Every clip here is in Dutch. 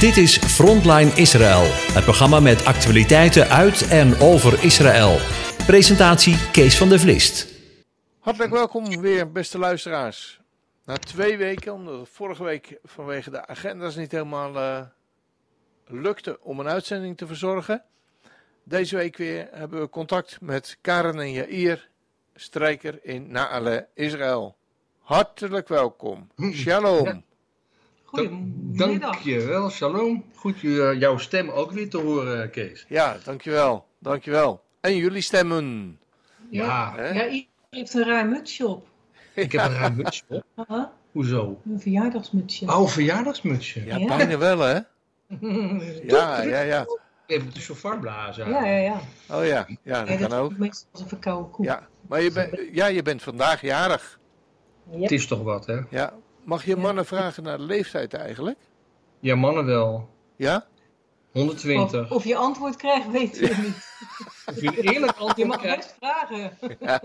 Dit is Frontline Israël, het programma met actualiteiten uit en over Israël. Presentatie Kees van der Vlist. Hartelijk welkom weer, beste luisteraars. Na twee weken, omdat het vorige week vanwege de agenda's niet helemaal uh, lukte om een uitzending te verzorgen. Deze week weer hebben we contact met Karen en Jair, strijker in Naale, Israël. Hartelijk welkom. Shalom. Goedemiddag. Dankjewel, shalom. Goed uh, jouw stem ook weer te horen, Kees. Ja, dankjewel. Dankjewel. En jullie stemmen. Ja. Ja, ja iedereen heeft een ruim mutsje op. Ik heb een ruim mutsje op. Uh Hoezo? Een verjaardagsmutsje. Oh, een verjaardagsmutsje. Ja, ja. bijna wel, hè? ja, ja, ja. Even de chauffeur blazen. Ja, ja, ja. Oh ja, ja dat ja, kan ook. Meestal als een verkouden koe. Ja, maar je, ben, ja, je bent vandaag jarig. Yep. Het is toch wat, hè? Ja. Mag je mannen vragen naar de leeftijd eigenlijk? Ja, mannen wel. Ja? 120. Of, of je antwoord krijgt, weten we niet. of je een eerlijk antwoord Je mag krijgt. best vragen. Ja,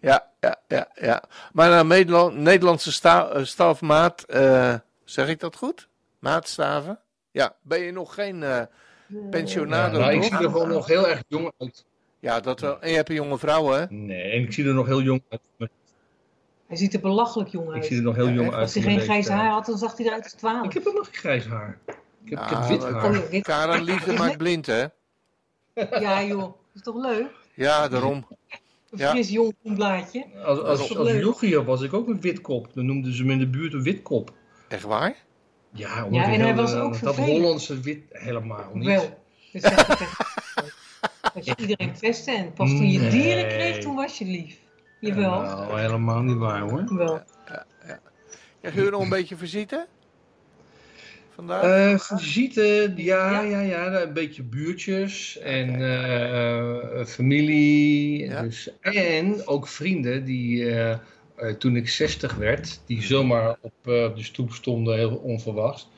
ja, ja, ja. ja. Maar naar Nederland, Nederlandse sta, uh, stafmaat, uh, zeg ik dat goed? Maatstaven? Ja, ben je nog geen uh, pensionado? Ja, nou, ik zie er gewoon nog heel erg jong uit. Ja, dat wel. En je hebt een jonge vrouw, hè? Nee, en ik zie er nog heel jong uit. Hij ziet er belachelijk jong uit. Ik zie er nog heel jong uit. Als hij geen grijs haar had, dan zag hij eruit als 12. Ik heb helemaal geen grijs haar. Ik heb, ja, ik heb wit haar. Karen Liefde maakt blind, hè? Ja, joh. Is toch leuk? Ja, daarom. Een Ja. fris jong blaadje. Als, als, als jochie was ik ook een witkop. Dan noemden ze me in de buurt een witkop. Echt waar? Ja, omdat Ja, en hij hele- was ook Dat vervelend. Hollandse wit helemaal niet. Wel. Dus dat, dat je iedereen pestte en pas toen je dieren kreeg, toen was je lief. Jawel. Nou, helemaal niet waar hoor. Wel. Krijg je nog een beetje visite? Vandaag? Eh visite, ja, Ja. ja, ja, een beetje buurtjes en eh, eh, familie. Ja. Dus, en ook vrienden die eh, eh, toen ik 60 werd, die zomaar op eh, de stoep stonden, heel onverwachts.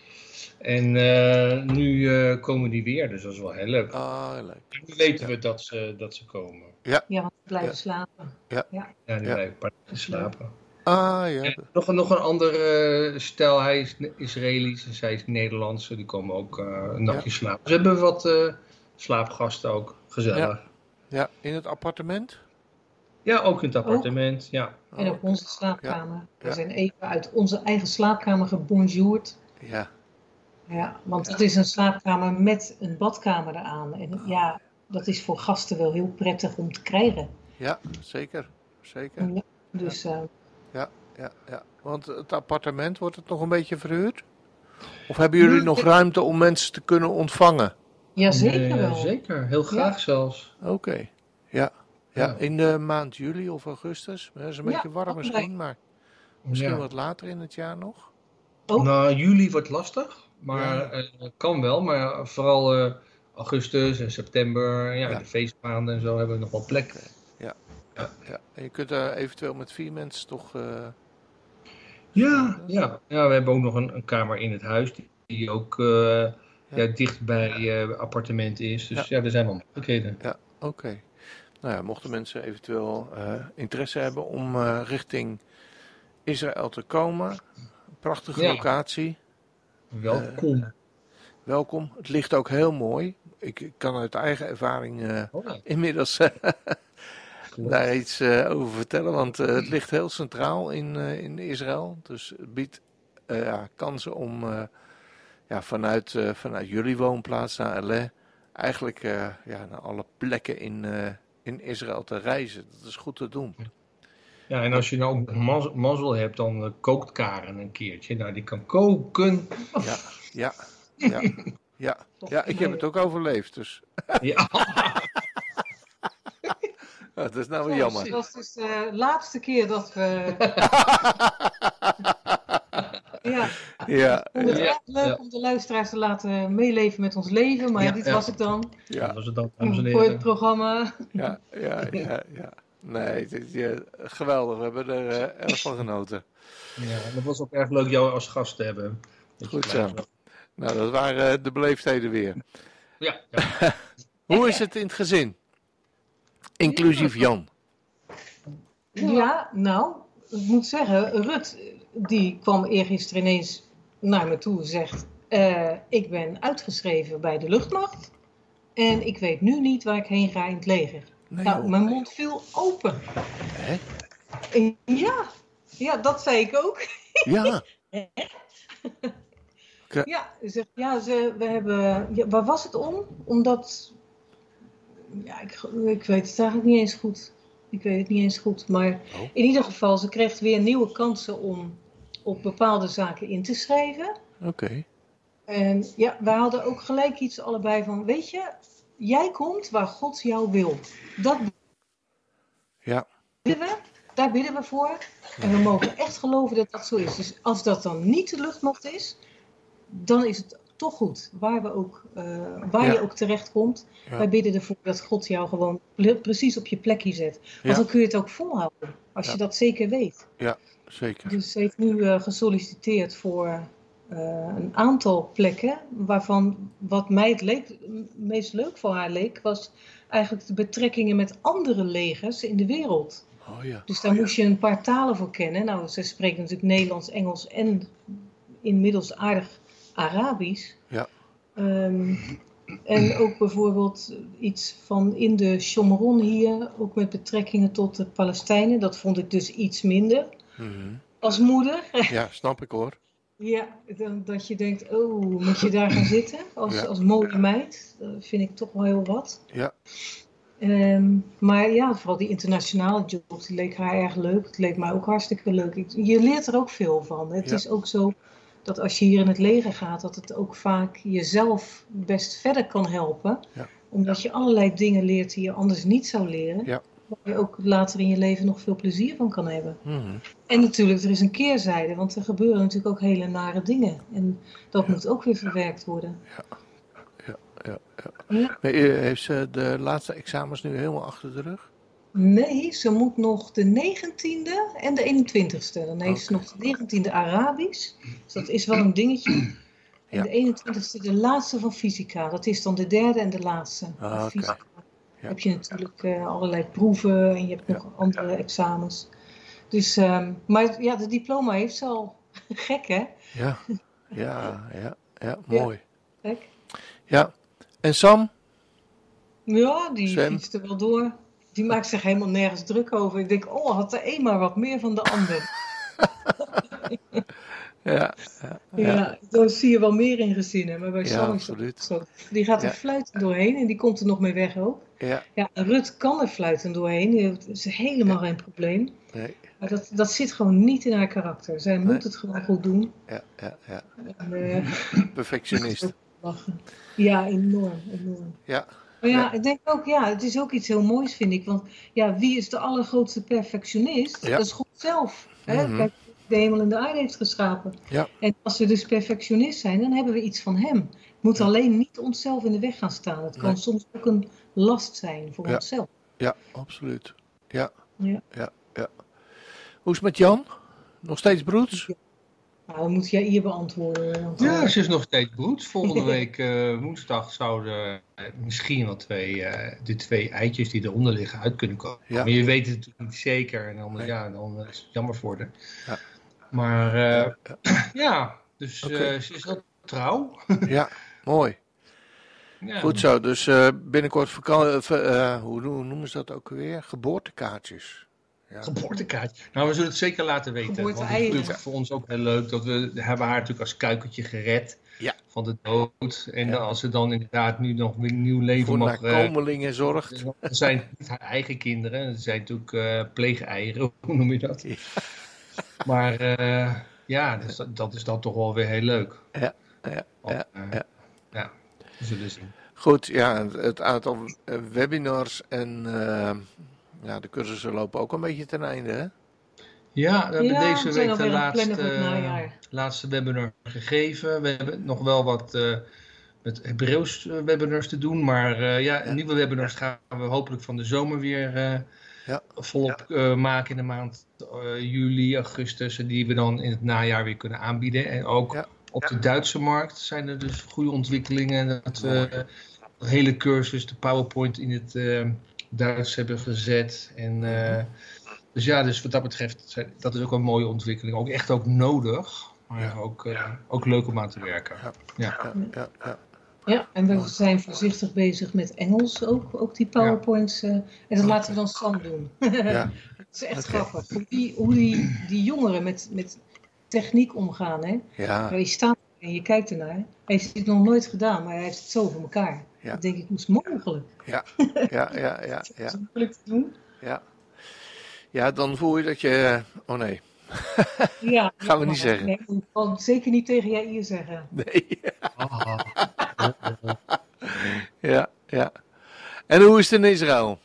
En eh, nu eh, komen die weer, dus dat is wel heel leuk. Ah, leuk. Nu weten we dat ze, dat ze komen. Ja, we blijven Ja. slapen. Ja, die Ja. blijven een paar dagen slapen. Ah, ja. Nog, een- nog een andere eh, stel, hij is Israëlisch en zij is Nederlandse. Die komen ook eh, een nachtje slapen. Ze hebben wat eh, slaapgasten ook, gezellig. Ja, in het appartement? Ja, ook in het appartement. Ja. En Oh, op onze slaapkamer. We Ja. zijn even uit onze eigen slaapkamer gebonjourd. Ja, Ja, want het is een slaapkamer met een badkamer eraan. En ja, dat is voor gasten wel heel prettig om te krijgen. ja, zeker. Zeker. Ja, Dus eh, Ja, ja, ja. Want het appartement, wordt het nog een beetje verhuurd? Of hebben jullie nog ruimte om mensen te kunnen ontvangen? ja, zeker Nee, wel. zeker, heel graag zelfs. Oké, ja. Ja, Ja. in de maand juli of augustus. Dat is een Ja, beetje warm misschien, maar misschien Ja. wat later in het jaar nog. Oh. Nou, juli wordt lastig, maar Ja. eh, kan wel. Maar vooral eh, augustus en september, ja, Ja. de feestmaanden en zo hebben we nog wel plek. Ja, ja. En je kunt er eventueel met vier mensen toch... eh, Ja, ja. ja, we hebben ook nog een, een kamer in het huis die, die ook eh, ja. dicht bij eh appartement is. Dus ja, er zijn wel mogelijkheden. Ja, oké. Nou ja, mochten mensen eventueel interesse hebben om richting Israël te komen. Prachtige Ja. locatie. Welkom. Welkom. Het ligt ook heel mooi. Ik, ik kan uit eigen ervaring eh, Oh, inmiddels daar iets eh, over vertellen. Want eh, het ligt heel centraal in, in Israël. Dus het biedt ja, kansen om ja, vanuit, vanuit jullie woonplaats naar Alais eigenlijk ja, naar alle plekken in, in Israël te reizen. Dat is goed te doen. Ja, en als je nou ook maz- mazzel hebt, dan kookt Karen een keertje. Nou, die kan koken. Ja, ja, ja. Ja, ja, ik heb het ook overleefd, dus Ja, ja, dat is nou weer Zo, jammer. Dat is dus de laatste keer dat we. ja, Ja, ik vond het Ja, echt leuk ja. om de luisteraars te laten meeleven met ons leven. Maar Ja, dit ja. was het dan dat ja, was het dan, dames en voor het heren. programma. ja, ja, ja, ja. Nee, het is eh, geweldig. We hebben er eh, erg van genoten. Ja, dat was ook erg leuk jou als gast te hebben. Dat Goed zo. Nou, dat waren eh, de beleefdheden weer. Ja, ja. Hoe is het in het gezin? Inclusief Jan. Ja, nou, ik moet zeggen, Rut, die kwam eergisteren ineens naar me toe en zegt... Eh, ik ben uitgeschreven bij de luchtmacht. En ik weet nu niet waar ik heen ga in het leger. Nee, nou, joh. mijn mond viel open. Hè? En ja, ja, dat zei ik ook. Ja. Ja, ze, ja ze, we hebben. Ja, waar was het om? Omdat. Ja, ik, ik weet het eigenlijk niet eens goed. Ik weet het niet eens goed. Maar Oh. in ieder geval, ze kreeg weer nieuwe kansen om op bepaalde zaken in te schrijven. Oké. En ja, we hadden ook gelijk iets allebei van: Weet je, jij komt waar God jou wil. Dat Ja. bidden we, daar bidden we voor. En we mogen echt geloven dat dat zo is. Dus als dat dan niet de luchtmacht is, dan is het toch goed. Waar, we ook, eh, waar Ja. je ook terecht komt. Ja. Wij bidden ervoor dat God jou gewoon precies op je plekje zet. Want Ja. dan kun je het ook volhouden. Als Ja. je dat zeker weet. Zeker. Dus ze heeft nu eh, gesolliciteerd voor eh, een aantal plekken. Waarvan wat mij het leek, meest leuk voor haar leek, was eigenlijk de betrekkingen met andere legers in de wereld. Oh ja. Dus daar moest je een paar talen voor kennen. Nou, ze spreekt natuurlijk Nederlands, Engels en inmiddels aardig Arabisch. Ja. Ehm, en ook bijvoorbeeld iets van in de Shomron hier, ook met betrekkingen tot de Palestijnen. Dat vond ik dus iets minder Mhm. als moeder. Ja, snap ik hoor. Ja, dan, dat je denkt, oh, moet je daar gaan zitten als, Ja. als mooie meid? Dat vind ik toch wel heel wat. Ja. Ehm, maar ja, vooral die internationale job, die leek haar erg leuk. Het leek mij ook hartstikke leuk. Ik- je leert er ook veel van. Het Ja. is ook zo dat als je hier in het leger gaat, dat het ook vaak jezelf best verder kan helpen. Ja. Omdat je allerlei dingen leert die je anders niet zou leren. Ja. Waar je ook later in je leven nog veel plezier van kan hebben. Mhm. En natuurlijk, er is een keerzijde, want er gebeuren natuurlijk ook hele nare dingen. En dat Ja. moet ook weer verwerkt worden. Ja, ja. Ja. Eh, heeft ze de laatste examens nu helemaal achter de rug? Nee, ze moet nog de 19e en de 21ste. Dan heeft ze nog de 19e Arabisch. Dus dat is wel een dingetje. En Ja. de 21ste de laatste van fysica. Dat is dan de derde en de laatste. Ah, fysica. Ja. heb je natuurlijk eh, allerlei proeven en je hebt nog andere examens. Dus, ehm, maar ja, de diploma heeft ze al. Gek hè? Ja. Ja, ja, ja. Mooi. Gek. Ja. En Sam? Ja, die Sam? fietst er wel door. Die maakt zich helemaal nergens druk over. Ik denk, oh, had de een maar wat meer van de ander. Ja. Ja, daar zie je wel meer in gezinnen. Maar bij Ja, Sam is dat absoluut. zo. Die gaat er Ja. fluitend doorheen en die komt er nog mee weg ook. Ja. Ja, Rut kan er fluitend doorheen. Dat is helemaal geen probleem. Nee. Maar dat, dat zit gewoon niet in haar karakter. Zij Nee. moet het gewoon goed doen. Ja, ja, ja. En, eh, Perfectionist. lachen. Ja, enorm, enorm. Ja. Maar ja, Ja. ik denk ook, ja, het is ook iets heel moois, vind ik. Want ja, wie is de allergrootste perfectionist? Ja. Dat is God zelf. Hè? Mhm. De hemel en de aarde heeft geschapen. Ja. En als we dus perfectionist zijn, dan hebben we iets van hem. Het moet Ja. alleen niet onszelf in de weg gaan staan. Het kan Nee. soms ook een last zijn voor onszelf. Ja, absoluut. Ja. Ja. Ja, ja. Hoe is het met Jan? Nog steeds broeds? Nou, dan moet jij hier beantwoorden. Want, Ja, eh, ze is nog steeds broed. Volgende week eh, woensdag zouden eh, misschien wel twee, eh, de twee eitjes die eronder liggen uit kunnen komen. Ja. Maar je weet het natuurlijk niet zeker en dan, Nee. ja, dan is het jammer voor haar. Ja. Maar eh, ja, dus eh, ze is wel trouw. Ja, mooi. Ja. Goed zo. Dus eh, binnenkort vakantie. hoe noemen ze dat ook weer? Geboortekaartjes. Ja. Geboortekaartje. Nou, we zullen het zeker laten weten. Want het is natuurlijk voor ons ook heel leuk dat we hebben haar natuurlijk als kuikentje gered Ja. van de dood. En Ja. als ze dan inderdaad nu nog weer een nieuw leven Voor mag... eh, nakomelingen zorgt. Het zijn niet haar eigen kinderen, het zijn natuurlijk eh pleegeieren, hoe noem je dat? Ja. Maar eh, ja, dus dat, dat is dan toch wel weer heel leuk. Ja, ja, Want, ja, ja. ja, we zullen zien. Goed, ja, het- aantal webinars en ja, de cursussen lopen ook een beetje ten einde. Hè? Ja, we hebben Ja, deze week de laatste, laatste webinar gegeven. We hebben nog wel wat eh, met Hebreeuws eh, webinars te doen, maar eh, ja, Ja. nieuwe webinars gaan we hopelijk van de zomer weer eh, Ja. volop eh, maken in de maand eh, juli, augustus, die we dan in het najaar weer kunnen aanbieden. En ook Ja. op de Duitse markt zijn er dus goede ontwikkelingen. Dat we hele cursus, de PowerPoint in het eh, Duits hebben gezet. En, eh, dus ja, dus wat dat betreft, zijn- dat is ook een mooie ontwikkeling. Ook echt ook nodig. Maar ook, uh, ook leuk om aan te werken. Ja. Ja. Ja, ja, Ja, en we zijn voorzichtig bezig met Engels ook, ook die PowerPoints. eh, en dat laten we dan Sam doen. ja. Het is echt grappig. Hoe die, hoe die, die jongeren met, met techniek omgaan. Hè? Ja, je staat en je kijkt ernaar. Hij heeft het nog nooit gedaan, maar hij heeft het zo voor elkaar. Ja. Ik denk ik, het mogelijk? Ja, ja, ja, ja, Het ja, is moeilijk te doen. ja. Ja, dan voel je dat je... Oh nee. Ja, Gaan we niet zeggen. Nee, ik zal het zeker niet tegen Jair zeggen. Nee. Ah, Ja, ja. En hoe is het in Israël?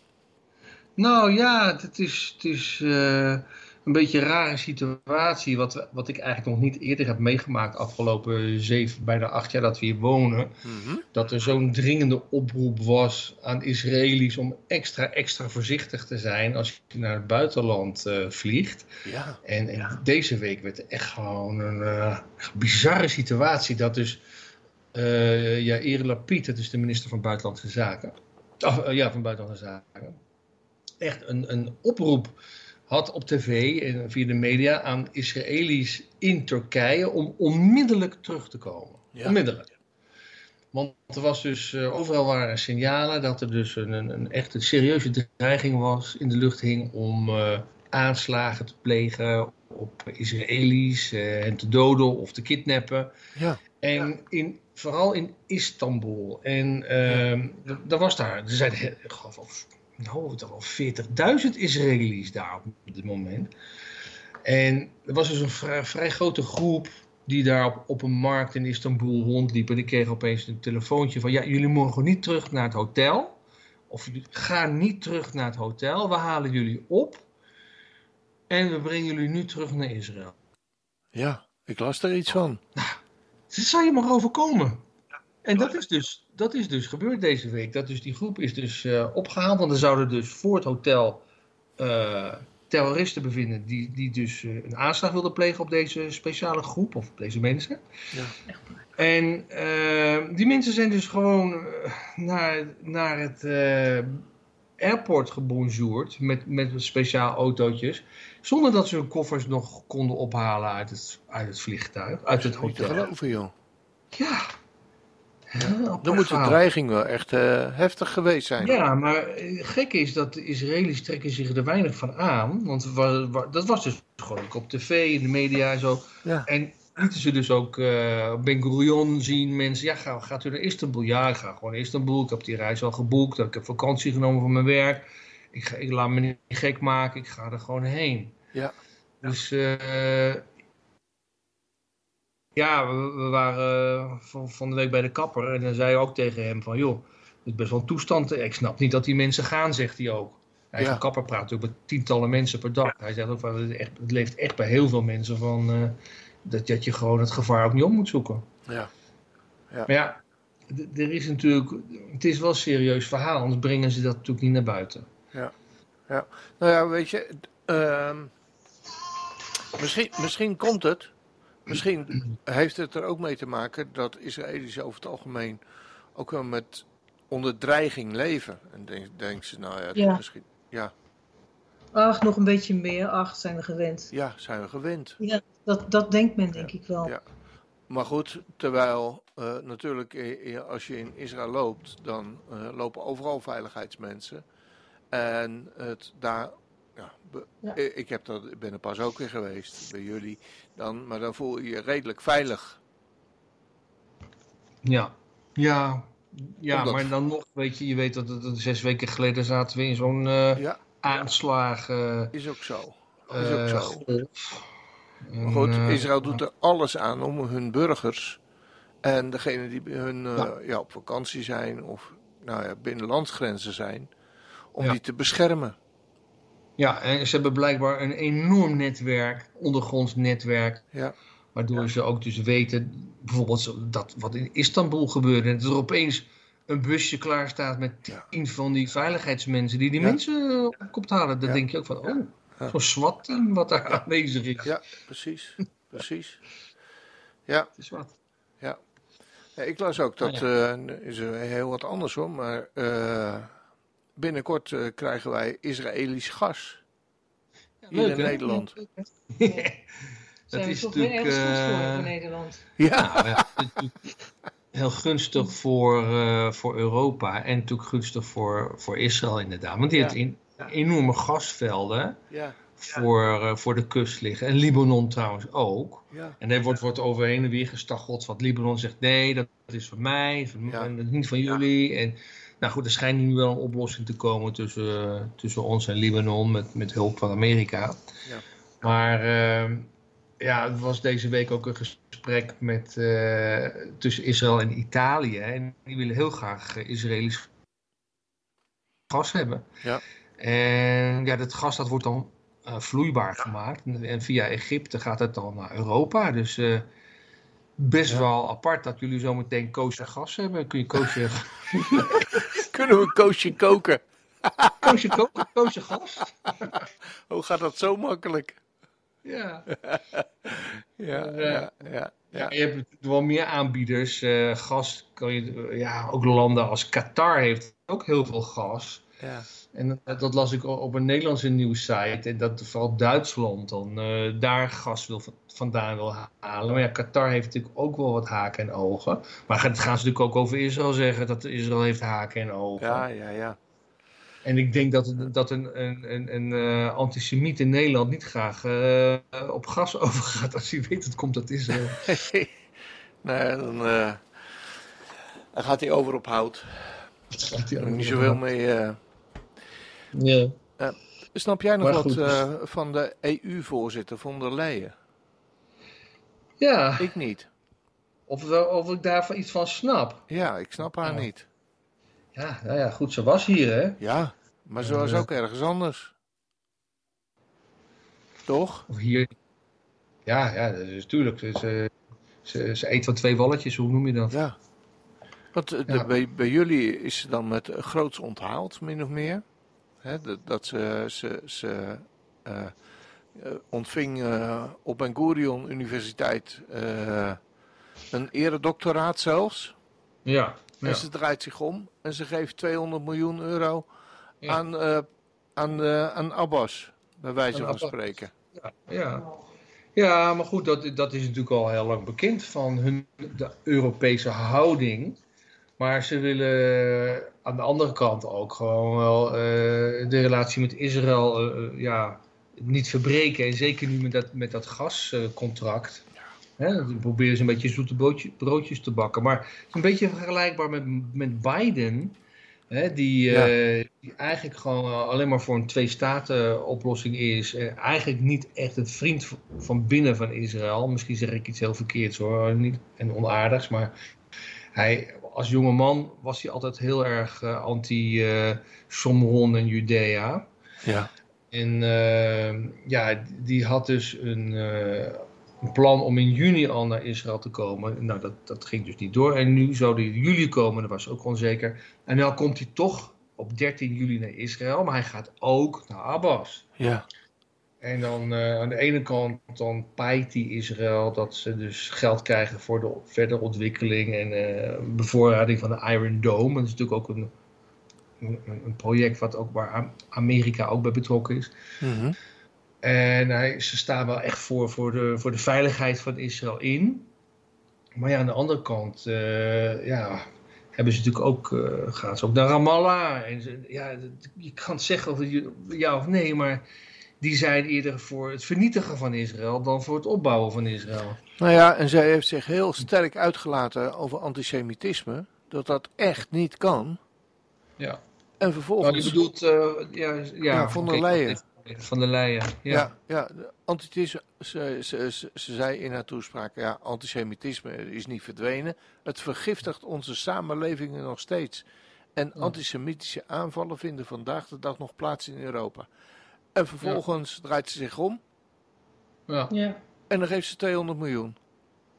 Nou ja, het is, het is eh, een beetje een rare situatie. Wat, wat ik eigenlijk nog niet eerder heb meegemaakt afgelopen zeven, bijna acht jaar dat we hier wonen. Mhm. Dat er zo'n dringende oproep was aan Israëli's om extra, extra voorzichtig te zijn als je naar het buitenland eh, vliegt. Ja, En, en deze week werd er echt gewoon een eh, bizarre situatie. Dat dus eh ja, Lapid, dat is de minister van Buitenlandse Zaken. Ja, van Buitenlandse Zaken. Echt een, een oproep had op tv en via de media aan Israëli's in Turkije om onmiddellijk terug te komen. Ja. Onmiddellijk. Want er was dus, eh, overal waren signalen dat er dus een, een, een echt een serieuze dreiging was, in de lucht hing om eh, aanslagen te plegen op Israëli's, eh, hen te doden of te kidnappen. ja, En in, vooral in Istanbul. En ehm d- daar was daar, er zijn ik nou, toch wel 40.000 Israëli's daar op dit moment. En er was dus een vrij, vrij grote groep die daar op, op een markt in Istanbul rondliep. En die kreeg opeens een telefoontje van, ja, jullie mogen niet terug naar het hotel. Of gaan niet terug naar het hotel. We halen jullie op. En we brengen jullie nu terug naar Israël. ja. Ik las er iets van. Het zou je maar overkomen. En dat is, dus, dat is dus gebeurd deze week. Dat dus die groep is dus eh, opgehaald. Want er zouden dus voor het hotel eh, terroristen bevinden. Die, die dus eh, een aanslag wilden plegen op deze speciale groep. Of op deze mensen. Ja. En die mensen zijn dus gewoon naar, naar het eh, airport gebonjourd. Met, met speciaal autootjes. Zonder dat ze hun koffers nog konden ophalen uit het, uit het vliegtuig. Uit het Niet te hotel. geloven, joh. Ja. Dan moet de dreiging wel echt eh, heftig geweest zijn. Ja, maar eh, gek is dat de Israëli's trekken zich er weinig van aan. Want wa- wa- dat was dus gewoon ook op tv, in de media en zo. Ja. En lieten ze dus ook eh Ben Gurion zien. Mensen, ja, ga, gaat u naar Istanbul? Ja, ik ga gewoon naar Istanbul. Ik heb die reis al geboekt. Ik heb vakantie genomen van mijn werk. Ik, ga, ik laat me niet gek maken. Ik ga er gewoon heen. Ja. Dus ja, we, we waren eh, van, van de week bij de kapper. En dan zei je ook tegen hem van, joh, het is best wel een toestand. Ik snap niet dat die mensen gaan, zegt hij ook. Hij Ja. kapper praat natuurlijk met tientallen mensen per dag. Hij zegt ook van, het, echt, het leeft echt bij heel veel mensen van... eh, dat, dat je gewoon het gevaar ook niet op moet zoeken. Ja. Maar ja, er is natuurlijk... Het is wel een serieus verhaal, anders brengen ze dat natuurlijk niet naar buiten. Nou ja, weet je, ehm, misschien, misschien komt het. Misschien heeft het er ook mee te maken dat Israëli's over het algemeen ook wel met onder dreiging leven. En denk, denken ze, nou ja, misschien, ja, Ach, nog een beetje meer. Ach, zijn we gewend. ja, zijn we gewend. Ja, dat, dat denkt men denk ik wel. Ja. Maar goed, terwijl eh, natuurlijk eh, eh, als je in Israël loopt, dan lopen overal veiligheidsmensen. En het daar, ja, eh, ik heb dat, ik ben er pas ook weer geweest bij jullie. Dan, maar dan voel je je redelijk veilig. Ja, ja, ja Omdat- maar dan nog, weet je, je weet dat, het zes weken geleden zaten we in zo'n eh Ja, aanslag. eh, is ook zo. Is eh, ook zo. goed, eh, Israël doet er alles aan om hun burgers en degenen die hun eh, Ja. ja, op vakantie zijn of nou ja, binnen landsgrenzen zijn, om Ja. die te beschermen. Ja, en ze hebben blijkbaar een enorm netwerk, ondergronds netwerk, Ja, waardoor ze ook dus weten, bijvoorbeeld dat wat in Istanbul gebeurde, en dat er opeens een busje klaar staat met tien van die veiligheidsmensen die die Ja. mensen op kop halen. Dan denk je ook van, oh, zo'n SWAT-team wat daar aanwezig is. ja precies. precies. Ja, Het is wat. ja. Ja, ik las ook dat, Ah, is er heel wat anders hoor, maar eh, binnenkort eh, krijgen wij Israëlisch gas hier Leuk, in hè? Nederland. Zijn we is toch weer natuurlijk, ergens goed voor eh, in Nederland? Ja, Nou, ja, het is natuurlijk heel gunstig voor, eh, voor Europa en natuurlijk gunstig voor, voor Israël inderdaad. Want die Ja. heeft in, enorme gasvelden ja, voor, eh, voor de kust liggen. En Libanon trouwens ook. ja. En daar wordt, wordt overheen en weer gestaggeld. Want Libanon zegt nee, dat is van mij, van, Ja. en dat is niet van jullie. En nou goed, er schijnt nu wel een oplossing te komen tussen, eh, tussen ons en Libanon met, met hulp van Amerika. Ja. Maar ehm, ja, het was deze week ook een gesprek met, eh, tussen Israël en Italië. En die willen heel graag Israëlisch gas hebben. Ja. En ja, dat gas dat wordt dan vloeibaar gemaakt. En via Egypte gaat het dan naar Europa. Dus best Ja. wel apart dat jullie zometeen kosher gas hebben. Kun je kosher, Kunnen we een koosje koken? kosher, ko- kosher gas? Hoe gaat dat zo makkelijk? Ja. Ja, Eh, ja, ja. Ja, je hebt wel meer aanbieders. Eh, gas kan je, ja, ook landen als Qatar heeft ook heel veel gas. Ja. En dat, dat las ik op een Nederlandse nieuwssite. En dat vooral Duitsland dan eh, daar gas wil, vandaan wil halen. Maar ja, Qatar heeft natuurlijk ook wel wat haken en ogen. Maar het gaan ze natuurlijk ook over Israël zeggen. Dat Israël heeft haken en ogen. Ja, ja, ja. En ik denk dat, dat een, een, een, een eh, antisemiet in Nederland niet graag eh, op gas overgaat. Als hij weet het komt uit Israël. nee, dan, eh, dan gaat hij over op hout. Dat niet zoveel mee. Eh. Ja. Snap jij nog wat goed, dus- eh, van de EU-voorzitter von der Leyen? ja, Ik niet. of, of ik daarvan iets van snap. Ja, ik snap haar Ja. niet. Ja, nou ja, goed, ze was hier, hè? Ja, maar ze was Eh. ook ergens anders. Toch? Of hier. Ja, ja, dat is natuurlijk. Ze, ze, ze eet van twee walletjes, hoe noem je dat? Ja. Want eh, de- Ja. bij, bij jullie is ze dan met eh, groots onthaald, min of meer. Hè, dat, dat ze, ze, ze eh, eh, ontving eh, op Ben Gurion Universiteit een eredoctoraat zelfs. Ja. En ze draait zich om en ze geeft 200 miljoen euro Ja. aan, aan, aan Abbas, bij wijze Aan van Abbas. spreken. Ja, ja. ja, maar goed, dat, dat is natuurlijk al heel lang bekend van hun de Europese houding. Maar ze willen aan de andere kant ook gewoon wel eh, de relatie met Israël eh, eh, ja, niet verbreken. En zeker nu met dat, met dat gascontract. Hè, dan proberen ze een beetje zoete broodje- broodjes te bakken. Maar het is een beetje vergelijkbaar met, met Biden. Hè, die, Ja. die eigenlijk gewoon alleen maar voor een twee-staten-oplossing is. En eigenlijk niet echt een vriend van binnen van Israël. Misschien zeg ik iets heel verkeerds hoor, niet, en onaardigs. Maar hij, als jonge man was hij altijd heel erg eh, anti-Somron en Judea. Ja. En eh, ja, die had dus een, eh, een plan om in juni al naar Israël te komen. Nou, dat, dat ging dus niet door. En nu zou hij in juli komen, dat was ook onzeker. En nu komt hij toch op 13 juli naar Israël, maar hij gaat ook naar Abbas. Ja. En dan eh, aan de ene kant dan paait hij Israël dat ze dus geld krijgen voor de verdere ontwikkeling en eh, bevoorrading van de Iron Dome. Dat is natuurlijk ook een, een, een project wat ook waar Am- Amerika ook bij betrokken is. Mhm. En hij, ze staan wel echt voor, voor, de, voor de veiligheid van Israël in. Maar ja, aan de andere kant eh, ja, hebben ze natuurlijk ook, gaan ze ook naar Ramallah. En ze, ja, je kan het zeggen of je, ja of nee, maar die zijn eerder voor het vernietigen van Israël dan voor het opbouwen van Israël. Nou ja, en zij heeft zich heel sterk uitgelaten over antisemitisme. Dat dat echt niet kan. Ja. En Nou, vervolgens... je bedoelt, eh, ja, ja, Ja, von der Leyen. Van der Leyen, ja. Ja, ja, antisemitisme, ze, ze, ze, ze zei in haar toespraak, ja, antisemitisme is niet verdwenen. Het vergiftigt onze samenlevingen nog steeds. En antisemitische aanvallen vinden vandaag de dag nog plaats in Europa. En vervolgens draait ze zich om ja. Ja. en dan geeft ze 200 miljoen.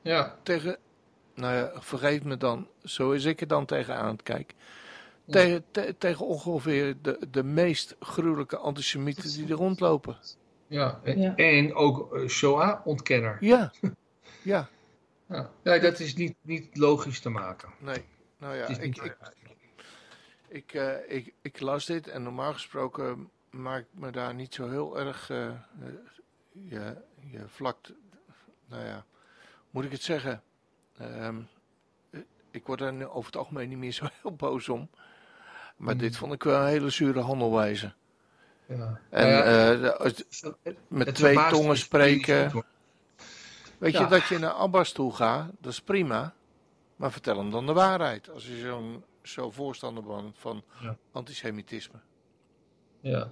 ja. Tegen, nou ja, vergeef me dan, zo is ik er dan tegenaan kijk. Ja. Tegen, te- tegen ongeveer de, de meest gruwelijke antisemieten die er rondlopen. ja. En, Ja. en ook eh, Shoah-ontkenner. Ja, ja, Ja. ja, dat is niet, niet logisch te maken. nee. Nou ja, Het ik, ik, ik, eh, ik, ik las dit en normaal gesproken maak ik me daar niet zo heel erg. eh, eh, je, je vlakt nou ja, moet ik het zeggen? Ehm, ik word er over het algemeen niet meer zo heel boos om. Maar dit vond ik wel een hele zure handelwijze. Ja. En Nou ja, eh, het met twee tongen spreken. Weet je dat je naar Abbas toe gaat, dat is prima. Maar vertel hem dan de waarheid. Als je zo'n zo voorstander bent van antisemitisme. Ja.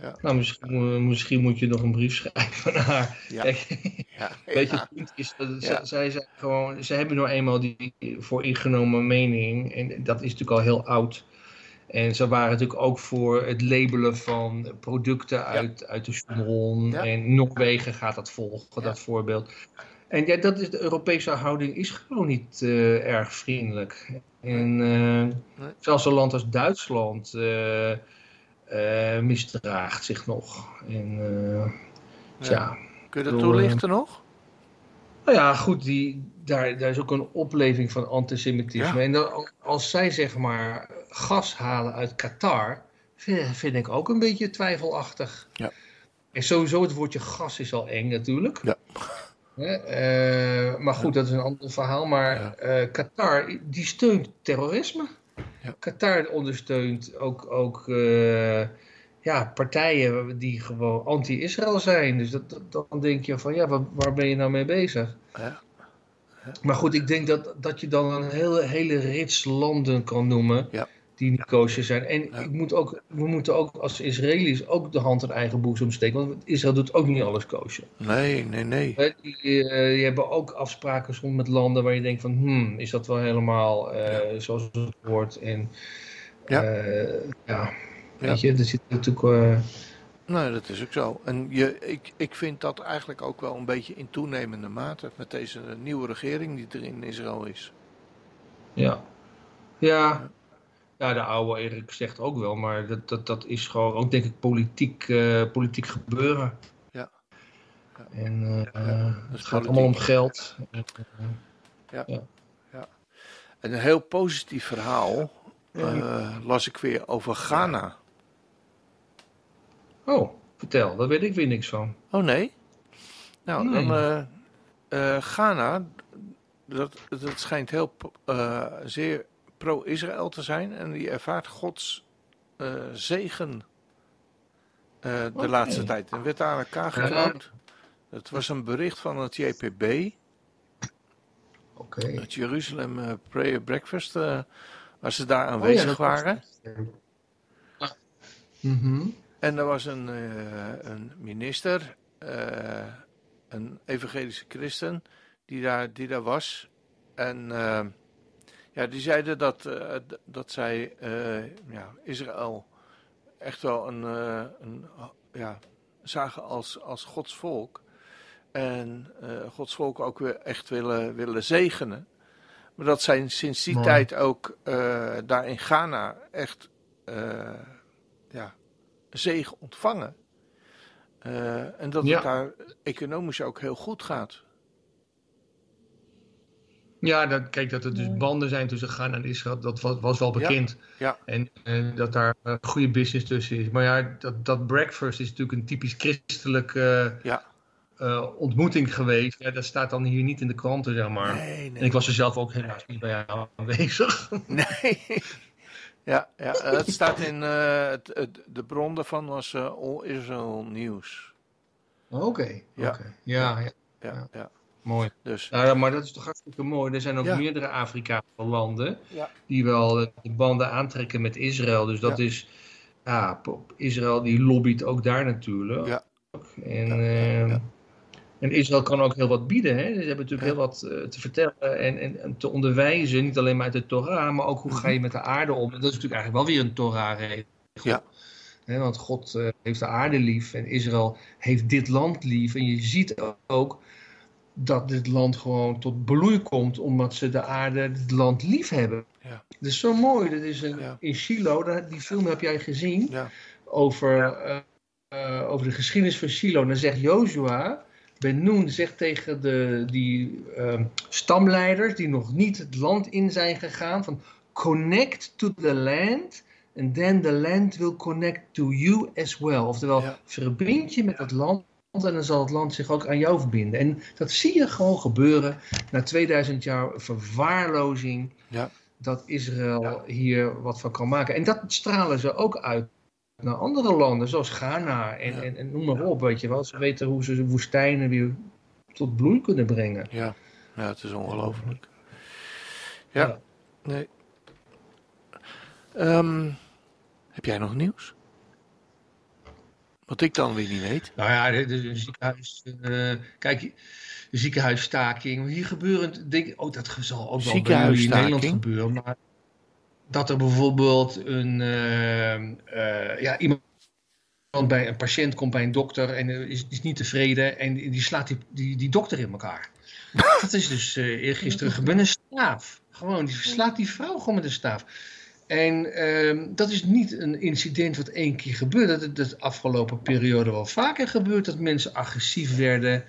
Ja. Nou, misschien, misschien moet je nog een brief schrijven naar haar. Ja. Weet je, het punt is dat Ja. zij zijn gewoon, ze hebben nou eenmaal die voor ingenomen mening. En dat is natuurlijk al heel oud. En ze waren natuurlijk ook voor het labelen van producten uit, uit de. Ja. En Noorwegen gaat dat volgen, dat voorbeeld. En ja, dat is, de Europese houding is gewoon niet eh, erg vriendelijk. En eh, zelfs een land als Duitsland eh, misdraagt zich nog. En eh, tja. Kun je dat toelichten nog? Nou ja, goed, die, daar, daar is ook een opleving van antisemitisme. Ja. En dan, als zij zeg maar gas halen uit Qatar, vind, vind ik ook een beetje twijfelachtig. Ja. En sowieso het woordje gas is al eng natuurlijk. Ja. Eh, maar goed, dat is een ander verhaal. Maar Ja. eh, Qatar, die steunt terrorisme. Ja. Qatar ondersteunt ook, ook eh, ja, partijen die gewoon anti-Israël zijn. Dus dat, dat- dan denk je van, ja, waar, waar ben je nou mee bezig? Ja. Maar goed, ik denk dat, dat je dan een hele, hele rits landen kan noemen Ja. Die niet kosher zijn. En Ja. ik moet ook, we moeten ook als Israëli's ook de hand in eigen boezem steken. Want Israël doet ook niet alles kosher. Nee, nee, nee. Die, eh, die hebben ook afspraken soms met landen waar je denkt van, hmm, is dat wel helemaal eh, zoals het hoort? En Ja. ja, ja Ja. weet je, er zit natuurlijk... eh, Nee, dat is ook zo. En je, ik, ik vind dat eigenlijk ook wel een beetje in toenemende mate met deze nieuwe regering die er in Israël is. Ja. Ja. Ja, de oude Erik zegt ook wel, maar dat, dat, dat is gewoon ook denk ik politiek, eh, politiek gebeuren. Ja. Ja. En eh, het gaat allemaal om geld. En een heel positief verhaal eh, las ik weer over Ghana. Oh, vertel, daar weet ik weer niks van. Oh nee? Nou, Nee. dan Ghana, dat, dat schijnt heel zeer pro-Israël te zijn en die ervaart Gods eh, zegen eh, de laatste tijd. En werd aan elkaar geknoopt. Het was een bericht van het JPB, Oké. het Jeruzalem eh, Prayer Breakfast, eh, waar ze daar Oh ja, aanwezig waren. Mhm. En er was een, eh, een minister, eh, een evangelische christen, die daar, die daar was. En eh, ja, die zeiden dat, eh, dat zij eh, ja, Israël echt wel een, eh, een, ja, zagen als, als Gods volk. En Gods volk ook weer echt willen, willen zegenen. Maar dat zij sinds die Mooi. tijd ook daar in Ghana echt ja, zegen ontvangen. En dat Ja. het daar economisch ook heel goed gaat. Ja, dat, kijk, dat er dus banden zijn tussen Ghana en Israël, dat was, was wel bekend. ja. En, en dat daar eh, goede business tussen is. Maar ja, dat, dat breakfast is natuurlijk een typisch christelijke Ja. eh, ontmoeting geweest. Ja, dat staat dan hier niet in de kranten, zeg maar. Nee, En ik was er zelf ook helaas niet bij aanwezig. nee. ja, ja, eh, het staat in eh, het, het- de bron daarvan was eh, All Israel News. Oké, Ja. oké. Ja, ja, Ja, ja. Mooi. Dus Nou, ja, maar dat is toch hartstikke mooi. Er zijn ook Ja. meerdere Afrikaanse landen Ja. die wel eh, de banden aantrekken met Israël. Dus dat Ja. is, ja, Israël die lobbyt ook daar natuurlijk. Ja. En, eh, ja. en Israël kan ook heel wat bieden. Hè? Ze hebben natuurlijk Ja. heel wat eh, te vertellen en, en, en te onderwijzen. Niet alleen maar uit de Torah, maar ook hoe ga je met de aarde om. En dat is natuurlijk eigenlijk wel weer een Torah-regel. Mhm. Ja. Hè, want God eh, heeft de aarde lief en Israël heeft dit land lief. En je ziet ook dat dit land gewoon tot bloei komt omdat ze de aarde, het land lief hebben. Ja. Dat is zo mooi. Dat is een, Ja. In daar- die film heb jij gezien, ja, over, eh, over de geschiedenis van Shiloh. Dan zegt Joshua, Ben Nun zegt tegen de, die ehm, stamleiders die nog niet het land in zijn gegaan, van connect to the land and then the land will connect to you as well. Oftewel, verbind je met het land en dan zal het land zich ook aan jou verbinden. En dat zie je gewoon gebeuren na 2000 jaar verwaarlozing. Ja. Dat Israël hier wat van kan maken. En dat stralen ze ook uit naar andere landen, zoals Ghana en, Ja. en, en noem maar op. Weet je wel. Ze weten hoe ze woestijnen weer tot bloei kunnen brengen. Ja, ja het is ongelooflijk. Ja, Ja. nee. Ehm, heb jij nog nieuws? Wat ik dan weer niet weet. Nou ja, de, de, de ziekenhuis. eh, kijk, de ziekenhuisstaking. Hier gebeuren dingen. Oh, dat zal ook wel bij in Nederland gebeuren. Maar dat er bijvoorbeeld een. eh, eh, ja, iemand bij een patiënt komt bij een dokter en is, is niet tevreden. En die slaat die, die, die dokter in elkaar. dat is dus eergisteren gebeurd. Een staaf. Gewoon, die slaat die vrouw gewoon met een staaf. En ehm, dat is niet een incident wat één keer gebeurt. Dat het de afgelopen periode wel vaker gebeurt. Dat mensen agressief werden.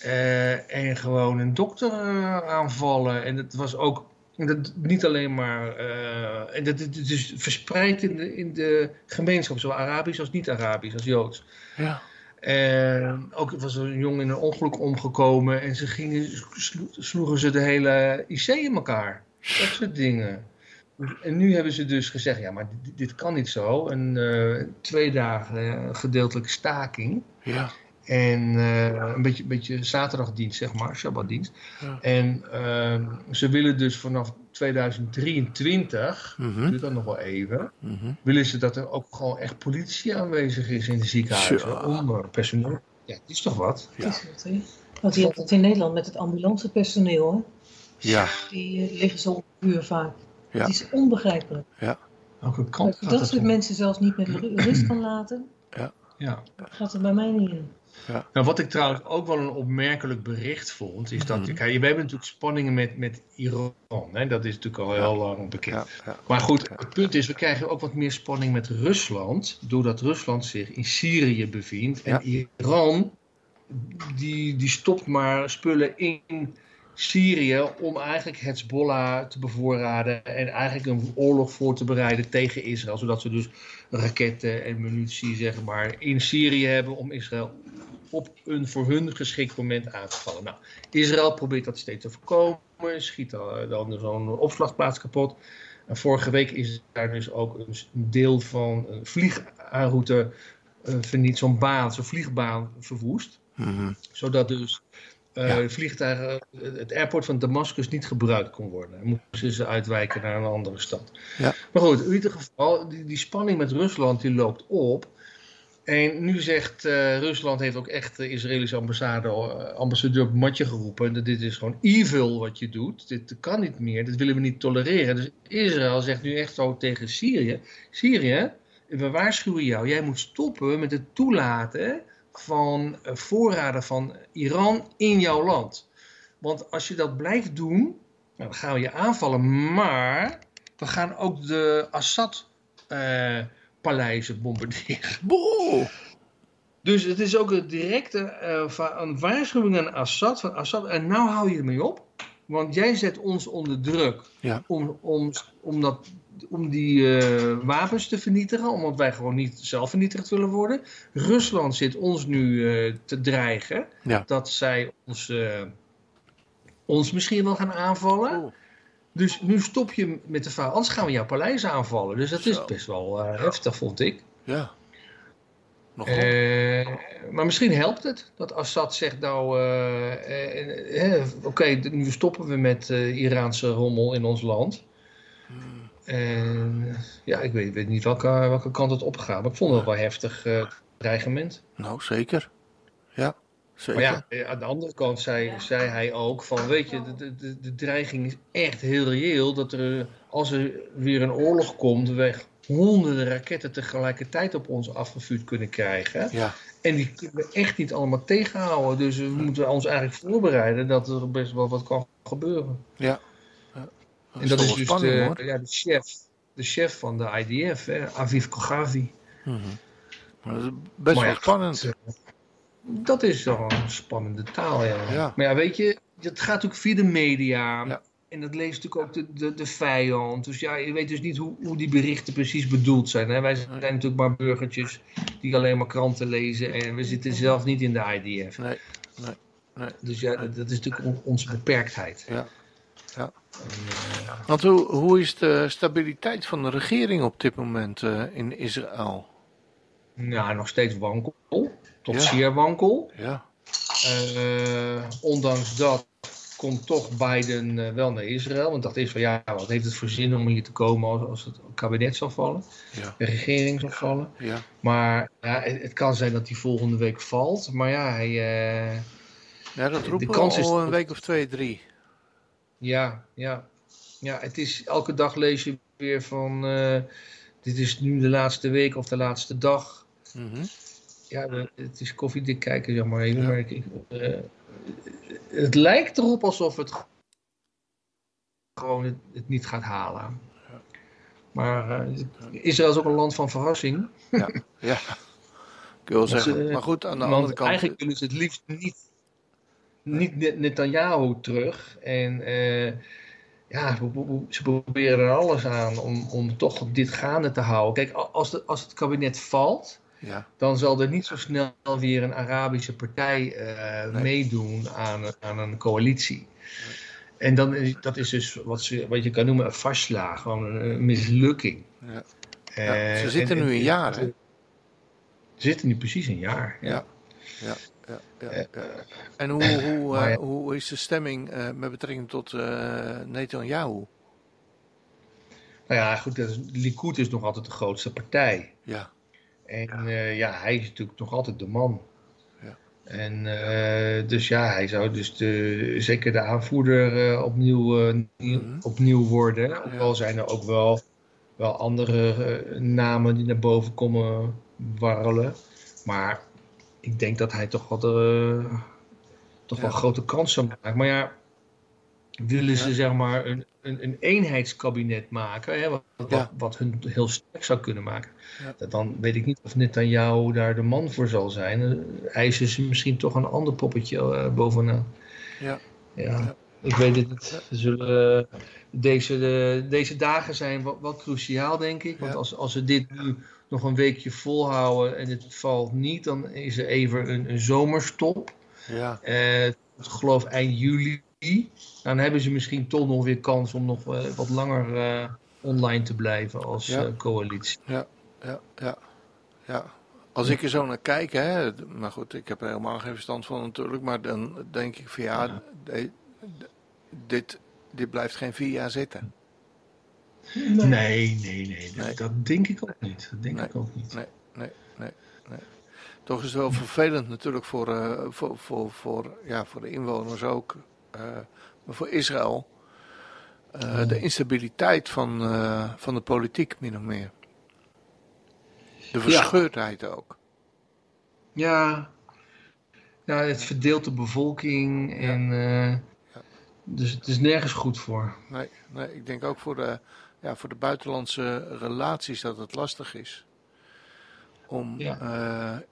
eh, en gewoon een dokter eh, aanvallen. En dat was ook dat, niet alleen maar. eh, en dat het is verspreid in de, in de gemeenschap. Zowel Arabisch als niet-Arabisch, als Joods. Ja. En ook was er een jongen in een ongeluk omgekomen. En ze gingen, slo- sloegen ze de hele IC in elkaar. Dat soort dingen. En nu hebben ze dus gezegd, ja, maar dit, dit kan niet zo. Een eh, twee dagen eh, gedeeltelijke staking. Ja. En eh, een beetje, beetje zaterdagdienst, zeg maar, Shabbatdienst. Ja. En ehm, ze willen dus vanaf 2023, Mhm. duurt dat nog wel even, Mhm. willen ze dat er ook gewoon echt politie aanwezig is in de ziekenhuizen. Om eh, personeel. Ja, dat is toch wat? Ja. Het is wat, hè? Want je hebt het in Nederland met het ambulancepersoneel, hè? Ja. Die liggen zo op vuur vaak. Ja. Het is onbegrijpelijk. Welke Dat kant dat het soort mensen zelfs niet met ru- rust kan laten, Ja. gaat er bij mij niet in. Nou, wat ik trouwens ook wel een opmerkelijk bericht vond, is dat, Mhm. kijk, we hebben natuurlijk spanningen met, met Iran. Hè? Dat is natuurlijk al heel lang bekend. Ja. Ja. Maar goed, het punt is, we krijgen ook wat meer spanning met Rusland, doordat Rusland zich in Syrië bevindt. En Iran, die, die stopt maar spullen in Syrië om eigenlijk Hezbollah te bevoorraden en eigenlijk een oorlog voor te bereiden tegen Israël. Zodat ze dus raketten en munitie, zeg maar, in Syrië hebben om Israël op een voor hun geschikt moment aan te vallen. Nou, Israël probeert dat steeds te voorkomen, schiet dan, dan zo'n opslagplaats kapot. En vorige week is daar dus ook een deel van een vliegroute uh, verniet, zo'n baan, zo'n vliegbaan verwoest. Mhm. Zodat dus uh, Ja. vliegtuigen, het airport van Damascus niet gebruikt kon worden. En moesten ze uitwijken naar een andere stad. Ja. Maar goed, in ieder geval, die, die spanning met Rusland die loopt op. En nu zegt uh, Rusland heeft ook echt de Israëlische ambassade, uh, ambassadeur op matje geroepen. Dat dit is gewoon evil wat je doet. Dit kan niet meer. Dit willen we niet tolereren. Dus Israël zegt nu echt zo tegen Syrië. Syrië, we waarschuwen jou. Jij moet stoppen met het toelaten van uh, voorraden van Iran in jouw land. Want als je dat blijft doen, nou, dan gaan we je aanvallen. Maar we gaan ook de Assad uh, paleizen bombarderen. Boah. Dus het is ook een directe uh, een waarschuwing aan Assad. Van Assad, en nou hou je ermee op. Want jij zet ons onder druk Ja. om, om, om, dat, om die uh, wapens te vernietigen. Omdat wij gewoon niet zelf vernietigd willen worden. Rusland zit ons nu uh, te dreigen. Ja. Dat zij ons, uh, ons misschien wel gaan aanvallen. Oh. Dus nu stop je met de verhaal. Anders gaan we jouw paleis aanvallen. Dus dat Zo. is best wel heftig, vond ik. Ja. Nog Uh, maar misschien helpt het dat Assad zegt nou, uh, oké, okay, nu stoppen we met Iraanse rommel in ons land. En ja, ik weet, weet, niet welke, welke kant het opgaat, maar ik vond het wel heftig uh, dreigement. Nou, zeker. Ja, zeker. Maar ja, aan de andere kant zei, ja. zei hij ook van, weet je, de, de, de dreiging is echt heel reëel. Dat er, als er weer een oorlog komt, weg honderden raketten tegelijkertijd op ons afgevuurd kunnen krijgen. Ja. En die kunnen we echt niet allemaal tegenhouden. Dus we moeten ons eigenlijk voorbereiden dat er best wel wat kan gebeuren. Ja. Dat en dat is dus spanning, de, ja, de, chef, de chef van de IDF, hè, Aviv Kogavi. Mm -hmm. Dat is best maar wel ja, spannend. Dat, dat is wel een spannende taal, ja. ja. Maar ja, weet je, het gaat ook via de media. Ja. en dat leest natuurlijk ook de, de, de vijand. Dus ja, je weet dus niet hoe, hoe die berichten precies bedoeld zijn. Hè? Wij zijn natuurlijk maar burgertjes die alleen maar kranten lezen. En we zitten zelf niet in de IDF. Nee, nee, nee. Dus ja, dat, dat is natuurlijk on- onze beperktheid. Ja. Ja. En, Want hoe, hoe is de stabiliteit van de regering op dit moment eh, in Israël? nou, nog steeds wankel. Tot Ja. zeer wankel. Ja, Eh, ondanks dat komt toch Biden eh, wel naar Israël. Want dacht is van ja, wat heeft het voor zin om hier te komen als, als het kabinet zal vallen, ja, de regering zal vallen. ja. Maar ja, het, het kan zijn dat hij volgende week valt. Maar ja, hij, eh, Ja, dat De roepen we kans is al een dat- week of twee, drie. Ja, ja, ja, het is elke dag lees je weer van eh, dit is nu de laatste week of de laatste dag. Mhm. Ja, het is koffiedik kijken, zeg maar even. Ja. Maar ik, eh, het lijkt erop alsof het gewoon het, het niet gaat halen. Maar eh, Israël is ook een land van verrassing. Ja, ik wil zeggen. ze- Maar goed, aan de andere kant. eigenlijk willen ze het liefst niet, niet Net- Netanyahu terug. En eh, ja, ze pro- ze proberen er alles aan om, om toch dit gaande te houden. Kijk, als, de, als het kabinet valt, Ja, dan zal er niet zo snel weer een Arabische partij eh, Nee. meedoen aan, aan een coalitie. En dan is, dat is dus wat, ze, wat je kan noemen een vastslag, gewoon een, mislukking. ja. Eh, ze zitten en- nu en- een jaar, hè? Ze zitten nu precies een jaar. Ja. Ja. Ja, ja, ja, Eh. En hoe, hoe, maar eh, hoe is de stemming eh, met betrekking tot eh Netanyahu? Nou ja, goed, dat is, Likud is nog altijd de grootste partij. Ja, En ja, ja hij is natuurlijk nog altijd de man. Ja. En eh, dus ja, hij zou dus de, zeker de aanvoerder eh, opnieuw, eh, nieuw- Mhm. opnieuw worden. Ook al zijn er ook wel, wel andere eh, namen die naar boven komen warrelen. Maar ik denk dat hij toch wel, de, toch wel Ja. grote kansen maakt. Maar ja, willen ze Ja. zeg maar een, een, een eenheidskabinet maken, hè, wat, wat, Ja. wat hun heel sterk zou kunnen maken. Dan weet ik niet of Netanyahu daar de man voor zal zijn. Eh, Eisen ze misschien toch een ander poppetje eh, bovenaan. ja, Ja, Ja. ik weet het niet. Zullen, eh, deze, de, deze dagen zijn wat, wat cruciaal, denk ik. Want als, als ze dit nu nog een weekje volhouden en het valt niet, dan is er even een, een zomerstop. ja, Eh, ik geloof eind juli. Dan hebben ze misschien toch nog weer kans om nog eh, wat langer eh, online te blijven als Ja. coalitie. ja, ja, ja, ja. Als ik er zo naar kijk, hè, maar goed, ik heb er helemaal geen verstand van natuurlijk, maar dan denk ik van ja, de- dit, dit blijft geen vier jaar zitten. Nee, nee, nee. Dat, Nee. dat denk ik ook niet. Dat denk Nee. ik ook niet. Nee, nee, nee, nee. Toch is het wel vervelend natuurlijk voor, eh, voor, voor, voor, ja, voor de inwoners ook, eh, maar voor Israël. eh, De instabiliteit van, van de politiek, min of meer. De verscheurdheid ook. Ja, ja, het verdeelt de bevolking en eh, dus het is nergens goed voor. Nee, nee, ik denk ook voor de, ja, voor de buitenlandse relaties dat het lastig is om Ja. ja.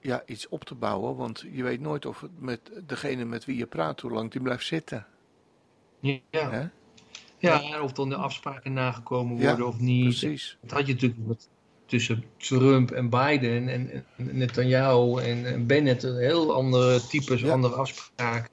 ja, iets op te bouwen. Want je weet nooit of het met degene met wie je praat, hoe lang die blijft zitten. Ja, ja of dan de afspraken nagekomen Ja, worden of niet. Precies. Dat had je natuurlijk met- tussen Trump en Biden en, en Netanyahu en, en Bennett een heel andere types, Ja. andere afspraken.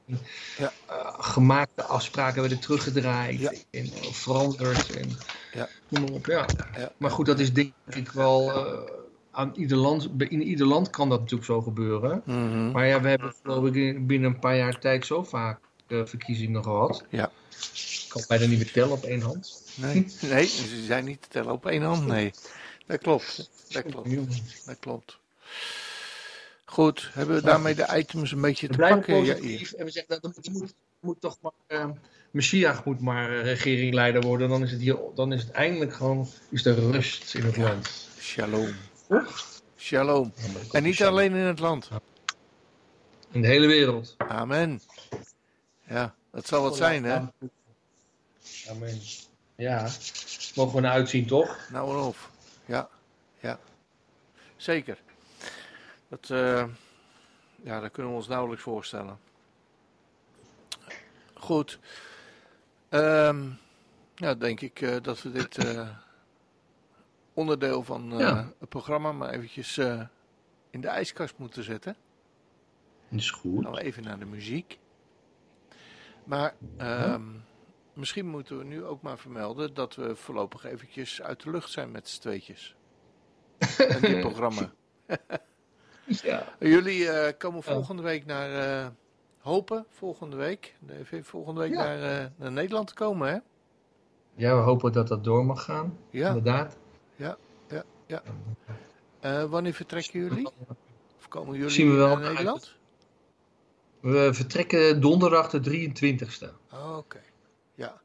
Ja. Eh, gemaakte afspraken werden teruggedraaid en eh, veranderd. En, Ja. Noem maar op, ja. Ja. Maar goed, dat is denk ik wel eh, aan ieder land. In ieder land kan dat natuurlijk zo gebeuren. Mhm. Maar ja, we hebben geloof ik in- binnen een paar jaar tijd zo vaak eh, verkiezingen gehad. Ja. Ik kan bijna niet meer tellen op één hand. Nee, nee, ze zijn niet te tellen op één hand. Nee, dat klopt. Dat klopt. Dat klopt. Goed, hebben we daarmee de items een beetje We te pakken? Ja, en we zeggen dat er moet, moet toch maar. eh Messias moet maar eh, regeringleider worden. Dan is het, hier, dan is het eindelijk gewoon is er rust in het land. Shalom. Shalom. En niet alleen in het land. In de hele wereld. Amen. Ja, dat zal wat zijn, hè? Amen. Ja, mogen we naar uitzien toch? Nou en of. Ja, ja. Zeker. Dat, eh, ja, dat kunnen we ons nauwelijks voorstellen. Goed. Ehm ja, denk ik eh, dat we dit eh, onderdeel van Ja. het programma maar eventjes in de ijskast moeten zetten. Is goed. Dan we even naar de muziek. Maar ehm, misschien moeten we nu ook maar vermelden dat we voorlopig eventjes uit de lucht zijn met z'n tweetjes. en dit programma. Ja. Jullie eh, komen volgende week naar eh, Hopen, volgende week. Volgende week Ja. naar, eh, naar Nederland te komen, hè? ja, we hopen dat dat door mag gaan. Ja. Inderdaad. Eh, wanneer vertrekken jullie? Of komen jullie Zien we wel naar Nederland? We vertrekken donderdag de 23ste. Oh, Oké, ja.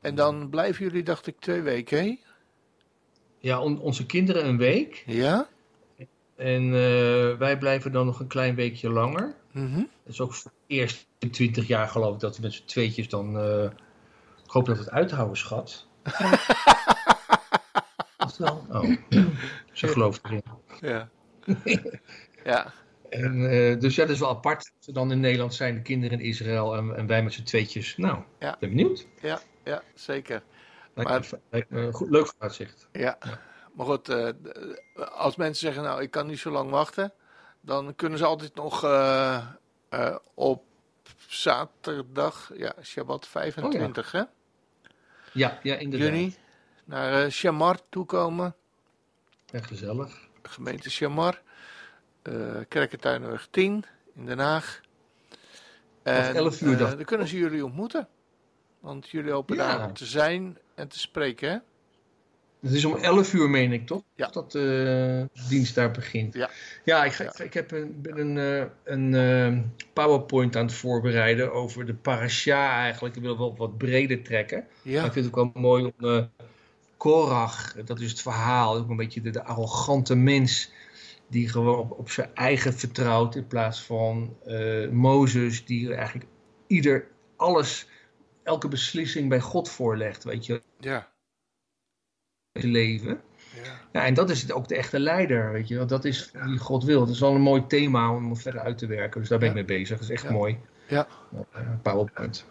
En dan blijven jullie, dacht ik, twee weken, hè? Ja, on- onze kinderen een week. Ja? En eh, wij blijven dan nog een klein weekje langer. Mhm. Dat is ook voor het eerst in 20 jaar geloof ik dat we met z'n tweetjes dan... eh, ik hoop dat we het uithouden, schat. Dat wel. Oh, ze gelooft erin. Ja. ja. En, eh, dus ja, dat is wel apart. Dat ze dan in Nederland zijn, de kinderen in Israël en, en wij met z'n tweetjes. Nou, Ja. ben benieuwd. Ja, ja, zeker. Lijkt Maar- me, lijkt me goed, leuk vooruitzicht. Ja. Maar goed, eh, als mensen zeggen, nou, ik kan niet zo lang wachten, dan kunnen ze altijd nog eh, eh, op zaterdag, ja, Shabbat 25, hè? Ja, ja inderdaad. Juni, naar Shamar toekomen. Echt gezellig. gemeente Chamar, eh Kerkentuinweg 10 in Den Haag. En 11 uur, ik. dan kunnen ze jullie ontmoeten. Want jullie hopen Ja. daar te zijn en te spreken, hè? Het is om 11 uur, meen ik, toch? Ja. Dat de dienst daar begint. Ja. Ja, ik, ga- Ja. ik, heb een, ben een, eh, een eh, PowerPoint aan het voorbereiden over de parasha eigenlijk. Ik wil wel wat breder trekken. Maar Ja, ik vind het ook wel mooi om eh Korach, dat is het verhaal, ook een beetje de, de arrogante mens die gewoon op, op zijn eigen vertrouwt in plaats van eh, Mozes die eigenlijk ieder alles, elke beslissing bij God voorlegt, weet je, ja, zijn leven. ja. En dat is het ook de echte leider, weet je wel. Dat is wie God wil. Dat is wel een mooi thema om verder uit te werken. Dus daar ben ik mee bezig. Dat is echt mooi. Ja. Eh, PowerPoint.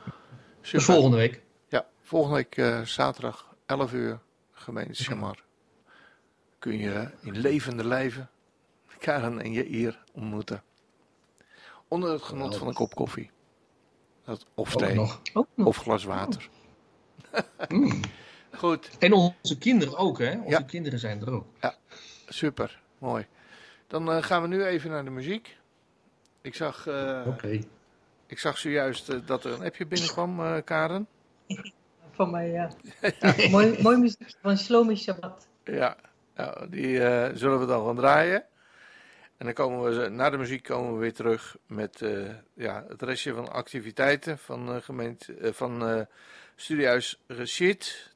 Dus volgende week. Ja, volgende week eh, zaterdag 11 uur, gemeente Chamar. Kun je in levende lijven Karen en Jair ontmoeten. Onder het genot van een kop koffie. Dat, of thee, of glas water. Mm. Goed, En onze kinderen ook, hè? Onze Ja. kinderen zijn er ook. super, mooi. Dan eh, gaan we nu even naar de muziek. Ik zag, eh, Oké. ik zag zojuist eh, dat er een appje binnenkwam, eh, Karen. Van mij, ja. mooi, mooi muziek van Shlomi Shabbat. Ja, nou, die eh, zullen we dan gaan draaien. En dan komen we, na de muziek komen we weer terug met eh, ja, het restje van activiteiten van, eh gemeente, eh, van eh Studiehuis Rashid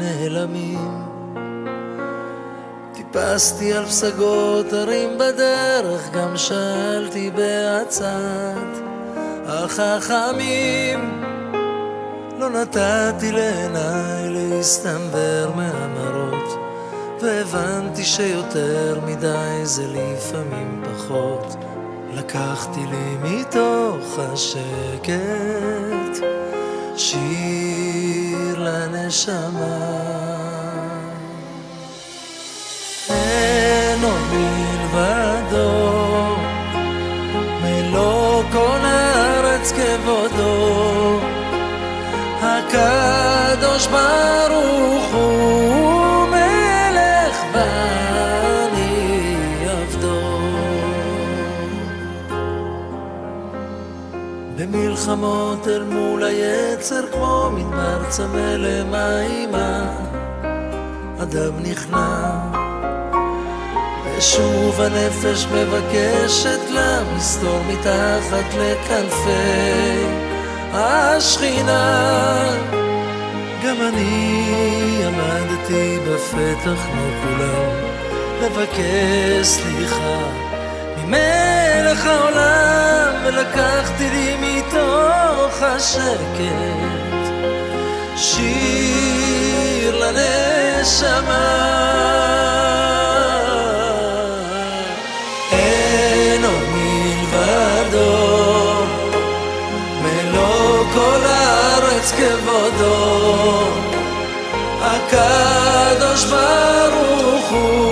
נעלמים. טיפסתי על פסגות הרים בדרך, גם שאלתי בעצת החכמים. לא נתתי לעיניי להסתנוור מהמראות, והבנתי שיותר מדי זה לפעמים פחות. לקחתי לי מתוך השקט שיר לנשמה. אין עוד מלבדו, מלוא כל הארץ כבודו. הקדוש ברוך הוא במלחמות אל מול היצר כמו מדבר צמא למימה. אדם נכנע ושוב הנפש מבקשת לה מסתור מתחת לכנפי השכינה. גם אני עמדתי בפתח כמו כולם לבקש סליחה ממלך העולם ולקחתי לי מתוך השקט. שיר לנשמה. אין עוד מלבדו מלוא כל הארץ כבודו. הקדוש ברוך הוא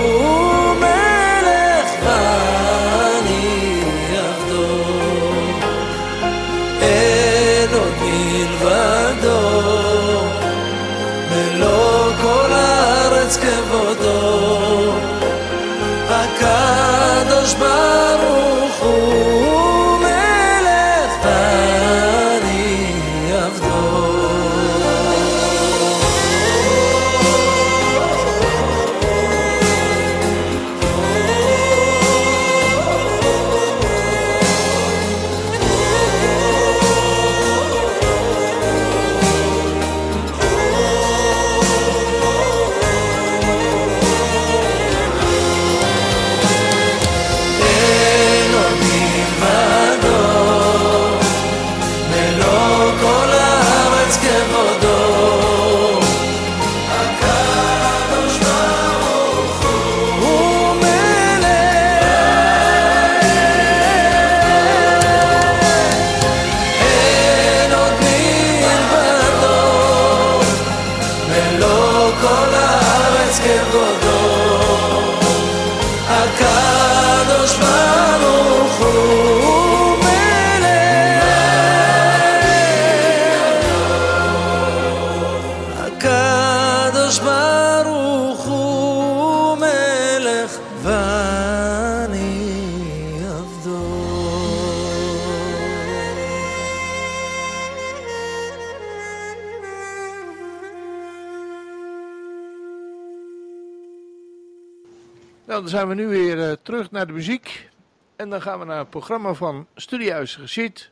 Nou, dan zijn we nu weer eh, terug naar de muziek. En dan gaan we naar het programma van Studiehuis Geschied.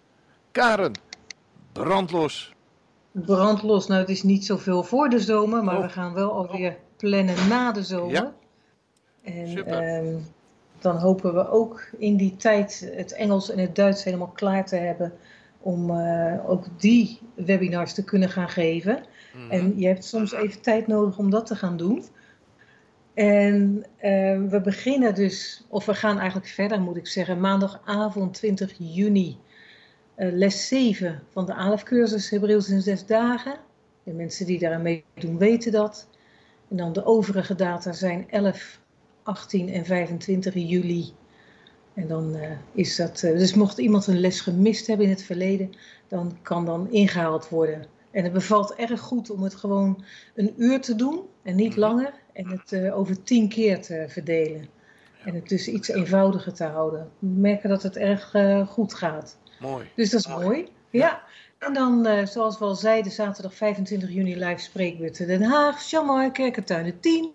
Karen, brandlos. Brandlos, nou het is niet zoveel voor de zomer, maar Oh. we gaan wel alweer plannen na de zomer. Ja. En Super. ehm, dan hopen we ook in die tijd het Engels en het Duits helemaal klaar te hebben om eh, ook die webinars te kunnen gaan geven. Mhm. En je hebt soms even tijd nodig om dat te gaan doen. En eh, we beginnen dus, of we gaan eigenlijk verder moet ik zeggen, maandagavond 20 juni, eh, les 7 van de ALEF-cursus Hebreeuws in zes dagen. De mensen die daaraan meedoen weten dat. En dan de overige data zijn 11, 18 en 25 juli. En dan eh, is dat, eh, dus mocht iemand een les gemist hebben in het verleden, dan kan dan ingehaald worden. En het bevalt erg goed om het gewoon een uur te doen en niet Mhm. langer. En het eh, over tien keer te verdelen. En het dus iets eenvoudiger te houden. We merken dat het erg eh, goed gaat. Mooi. Dus dat is Mooi. mooi. Ja. En dan, eh, zoals we al zeiden, zaterdag 25 juni live spreekbeurt Den Haag, Chamar, Kerkentuinen 10,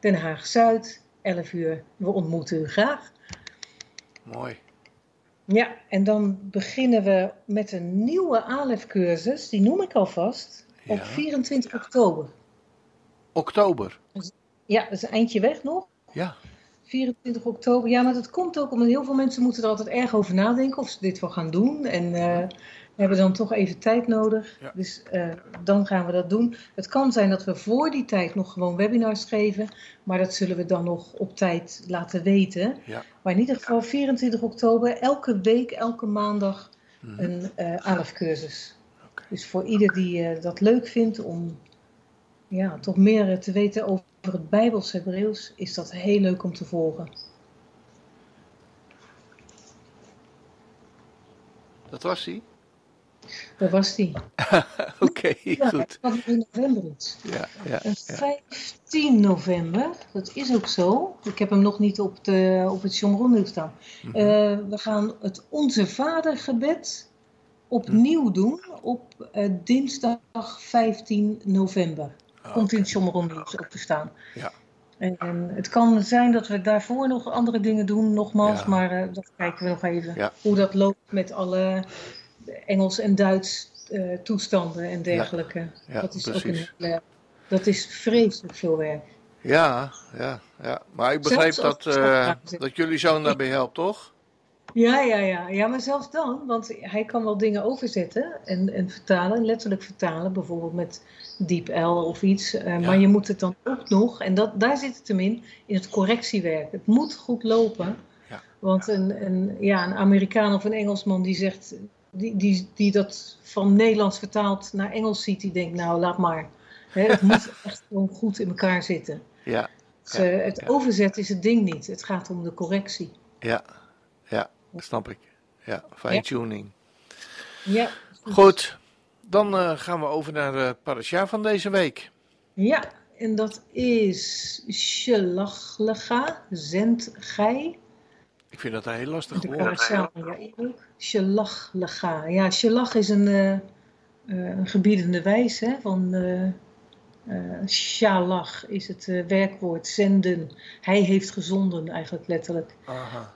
Den Haag Zuid, 11 uur. We ontmoeten u graag. Mooi. Ja, en dan beginnen we met een nieuwe ALEF-cursus, die noem ik alvast, op Ja. 24 oktober. Oktober. Ja, dat is een eindje weg nog. Ja. 24 oktober. Ja, maar dat komt ook omdat heel veel mensen moeten er altijd erg over nadenken of ze dit wel gaan doen. En eh, we hebben dan toch even tijd nodig. Ja. Dus eh, dan gaan we dat doen. Het kan zijn dat we voor die tijd nog gewoon webinars geven. Maar dat zullen we dan nog op tijd laten weten. Ja. Maar in ieder geval 24 oktober, elke week, elke maandag Mhm. een eh ALEF-cursus. Oké. Dus voor ieder die eh, dat leuk vindt om ja, toch meer eh, te weten over het Bijbels Hebreeuws, is dat heel leuk om te volgen. Dat was hij? Daar was die. Oké, Ja, goed. dat in november. Ja, ja, En ja. 15 november, dat is ook zo. Ik heb hem nog niet op, de, op het Jomron staan. Mhm. Eh, we gaan het Onze Vader gebed opnieuw doen op eh, dinsdag 15 november. Komt in het nieuws op te staan. Ja. En, het kan zijn dat we daarvoor nog andere dingen doen, nogmaals, Ja. maar eh, dat kijken we nog even. Ja. Hoe dat loopt met alle Engels en Duits toestanden en dergelijke. ja, dat is precies. ook een hele- dat is vreselijk veel werk. Ja, ja, ja. Maar ik begreep Zelfs dat, eh, is. dat jullie zoon daarbij helpt, toch? Ja, ja, ja. Ja, maar zelfs dan, want hij kan wel dingen overzetten en, en vertalen, letterlijk vertalen, bijvoorbeeld met DeepL of iets. eh, Maar je moet het dan ook nog, en dat, daar zit het hem in, in het correctiewerk. Het moet goed lopen. Ja. Want een, een, ja, een Amerikaan of een Engelsman die zegt, die, die, die dat van Nederlands vertaald naar Engels ziet, die denkt, nou laat maar. Het moet echt gewoon goed in elkaar zitten. Ja, Dus, eh, het ja. overzet is het ding niet. Het gaat om de correctie. ja, ja, snap ik. Ja, fine-tuning. Ja. Goed, dan eh, gaan we over naar de parasha van deze week. Ja, en dat is Shalachlega, zend gij. Ik vind dat een heel lastig woord. ja, ik ook. Shalachlega. Ja, Shalach is een, eh, eh, een gebiedende wijs hè, van Shalach is het werkwoord zenden. Hij heeft gezonden eigenlijk letterlijk. Aha.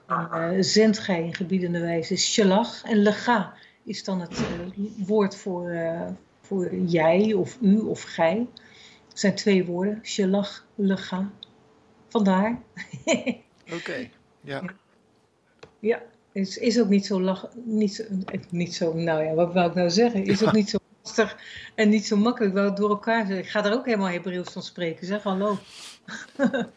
En, zend gij in gebiedende wijze is shalach. En lega is dan het woord voor, voor jij of u of gij. Het zijn twee woorden. Shalach, lega. Vandaar. Oké, ja. Ja, is, is ook niet zo lach, niet zo, eh, niet zo, nou ja, wat wou ik nou zeggen? Is ook niet zo lastig en niet zo makkelijk. Wel door elkaar zeggen. Ik ga er ook helemaal Hebreeuws van spreken, zeg hallo.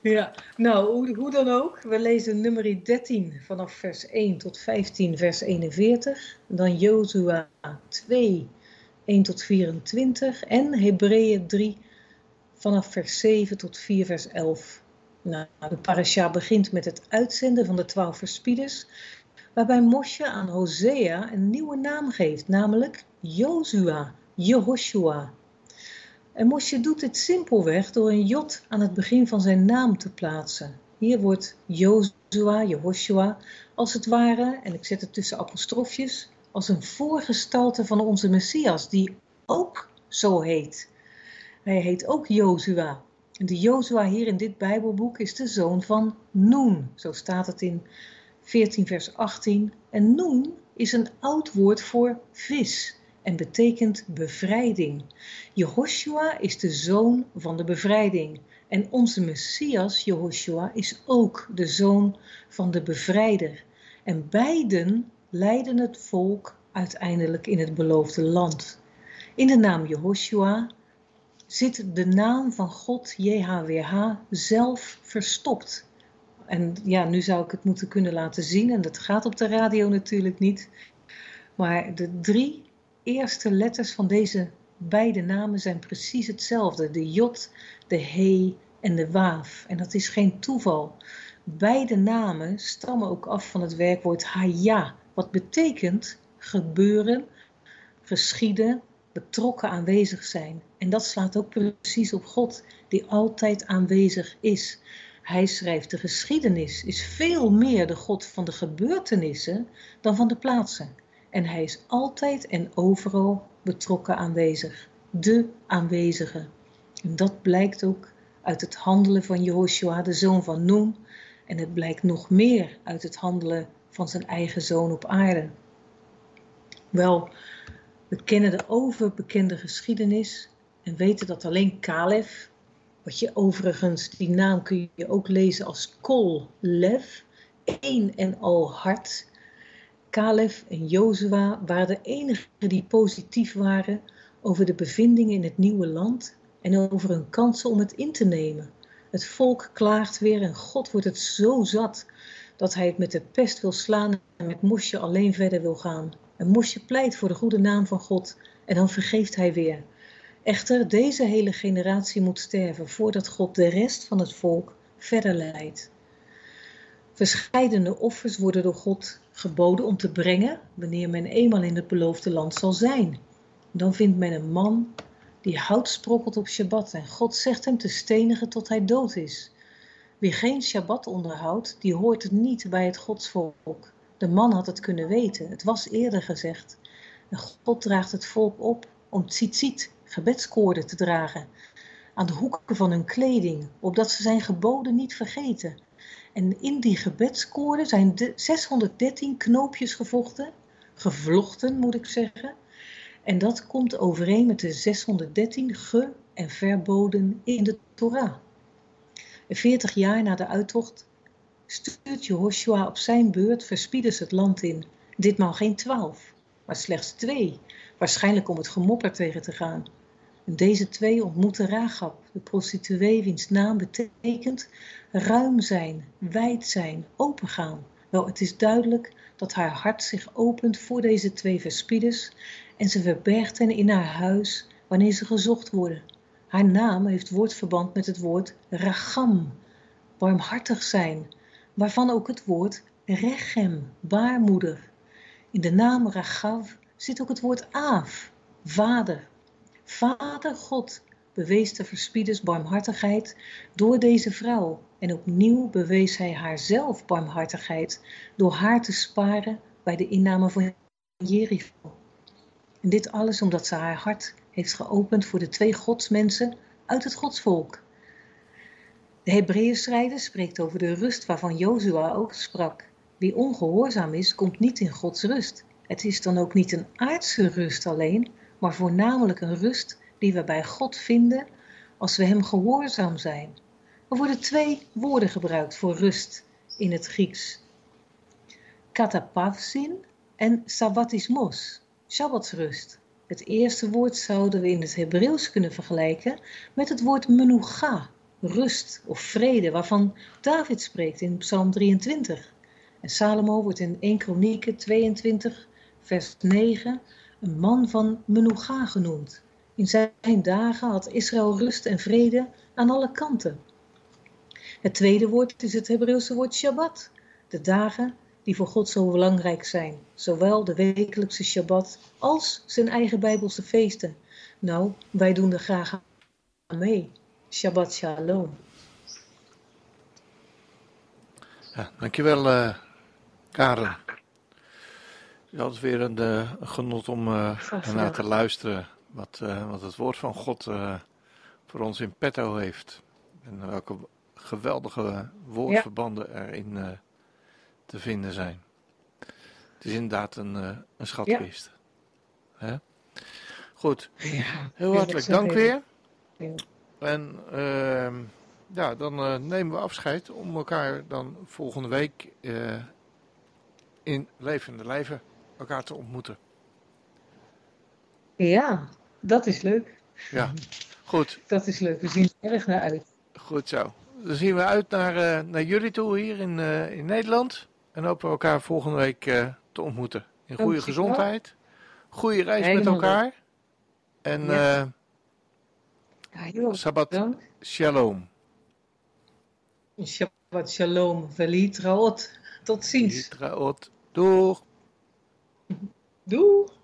ja, nou, hoe, hoe dan ook. We lezen nummer 13 vanaf vers 1 tot 15, vers 41. Dan Jozua 2, 1 tot 24. En Hebreeën 3 vanaf vers 7 tot 4, vers 11. Nou, de parasha begint met het uitzenden van de twaalf verspieders, waarbij Moshe aan Hosea een nieuwe naam geeft, namelijk Jozua, Jehoshua. En Moshe doet dit simpelweg door een jot aan het begin van zijn naam te plaatsen. Hier wordt Jozua, Jehoshua, als het ware, en ik zet het tussen apostrofjes, als een voorgestalte van onze Messias, die ook zo heet. Hij heet ook Jozua. De Jozua hier in dit Bijbelboek is de zoon van Noen. Zo staat het in 14 vers 18. En Noen is een oud woord voor vis en betekent bevrijding. Jehoshua is de zoon van de bevrijding. En onze Messias, Jehoshua, is ook de zoon van de bevrijder. En beiden leiden het volk uiteindelijk in het beloofde land. In de naam Jehoshua zit de naam van God, JHWH, zelf verstopt. En ja, nu zou ik het moeten kunnen laten zien, en dat gaat op de radio natuurlijk niet. Maar de drie eerste letters van deze beide namen zijn precies hetzelfde: de J, de He en de Waaf. En dat is geen toeval. Beide namen stammen ook af van het werkwoord Haya, wat betekent gebeuren, geschieden, betrokken aanwezig zijn. En dat slaat ook precies op God, die altijd aanwezig is. Hij schrijft de geschiedenis, is veel meer de God van de gebeurtenissen dan van de plaatsen. En hij is altijd en overal betrokken aanwezig. De aanwezige. En dat blijkt ook uit het handelen van Jehoshua, de zoon van Noem. En het blijkt nog meer uit het handelen van zijn eigen zoon op aarde. Wel, we kennen de overbekende geschiedenis en weten dat alleen Kalef, wat je overigens, die naam kun je ook lezen als Kol Lev, één en al hart. Kalef en Jozua waren de enigen die positief waren over de bevindingen in het nieuwe land en over hun kansen om het in te nemen. Het volk klaagt weer en God wordt het zo zat dat hij het met de pest wil slaan en met Mosje alleen verder wil gaan. En Mosje pleit voor de goede naam van God en dan vergeeft hij weer. Echter, deze hele generatie moet sterven voordat God de rest van het volk verder leidt. Verscheidene offers worden door God geboden om te brengen wanneer men eenmaal in het beloofde land zal zijn. Dan vindt men een man die hout sprokkelt op Shabbat en God zegt hem te stenigen tot hij dood is. Wie geen Shabbat onderhoudt, die hoort het niet bij het godsvolk. De man had het kunnen weten, het was eerder gezegd. En God draagt het volk op om tzitzit, gebedskoorden te dragen, aan de hoeken van hun kleding, opdat ze zijn geboden niet vergeten. En in die gebedskoorden zijn de 613 knoopjes gevochten, gevlochten moet ik zeggen, En dat komt overeen met de 613 ge- en verboden in de Torah. En 40 jaar na de uittocht stuurt Jehoshua op zijn beurt verspieders het land in. Ditmaal geen twaalf, maar slechts twee, waarschijnlijk om het gemopper tegen te gaan. Deze twee ontmoeten Ragab, de prostituee wiens naam betekent ruim zijn, wijd zijn, opengaan. Wel, het is duidelijk dat haar hart zich opent voor deze twee verspieders en ze verbergt hen in haar huis wanneer ze gezocht worden. Haar naam heeft woordverband met het woord ragam, barmhartig zijn, waarvan ook het woord rechem, baarmoeder. In de naam ragav zit ook het woord aaf, vader. Vader God bewees de verspieders barmhartigheid door deze vrouw en opnieuw bewees hij haarzelf barmhartigheid door haar te sparen bij de inname van Jericho. En dit alles omdat ze haar hart heeft geopend voor de twee godsmensen uit het godsvolk. De Hebreeënstrijder spreekt over de rust waarvan Jozua ook sprak. Wie ongehoorzaam is, komt niet in Gods rust. Het is dan ook niet een aardse rust alleen, maar voornamelijk een rust die we bij God vinden als we Hem gehoorzaam zijn. Er worden twee woorden gebruikt voor rust in het Grieks. Katapavsin en sabbatismos, Shabbatsrust. Het eerste woord zouden we in het Hebreeuws kunnen vergelijken met het woord menucha, rust of vrede, waarvan David spreekt in Psalm 23. En Salomo wordt in 1 Kronieken 22, vers 9, een man van menucha genoemd. In zijn dagen had Israël rust en vrede aan alle kanten. Het tweede woord is het Hebreeuwse woord Shabbat, de dagen die voor God zo belangrijk zijn, zowel de wekelijkse Shabbat als zijn eigen Bijbelse feesten. Nou, wij doen er graag aan mee. Shabbat Shalom. Ja, dankjewel, uh. Het is weer een, uh, genot om uh, ernaar te luisteren wat, wat het woord van God voor ons in petto heeft. En welke geweldige woordverbanden ja. erin te vinden zijn. Het is inderdaad een, een schatkist. Ja. Goed, ja, heel hartelijk dank weer. En uh, ja, dan nemen we afscheid om elkaar dan volgende week in levende lijven elkaar te ontmoeten. Ja, dat is leuk. Ja, goed. Dat is leuk. We zien er erg naar uit. Goed zo. Dan zien we uit naar, uh, naar jullie toe hier in, in Nederland. En hopen we elkaar volgende week te ontmoeten. In goede gezondheid. Goede reis Helemaal met elkaar. En ja. Ja, Shabbat dank. shalom. Shabbat shalom. Velitraot. Tot ziens. Velitraot. Doeg. Doeg.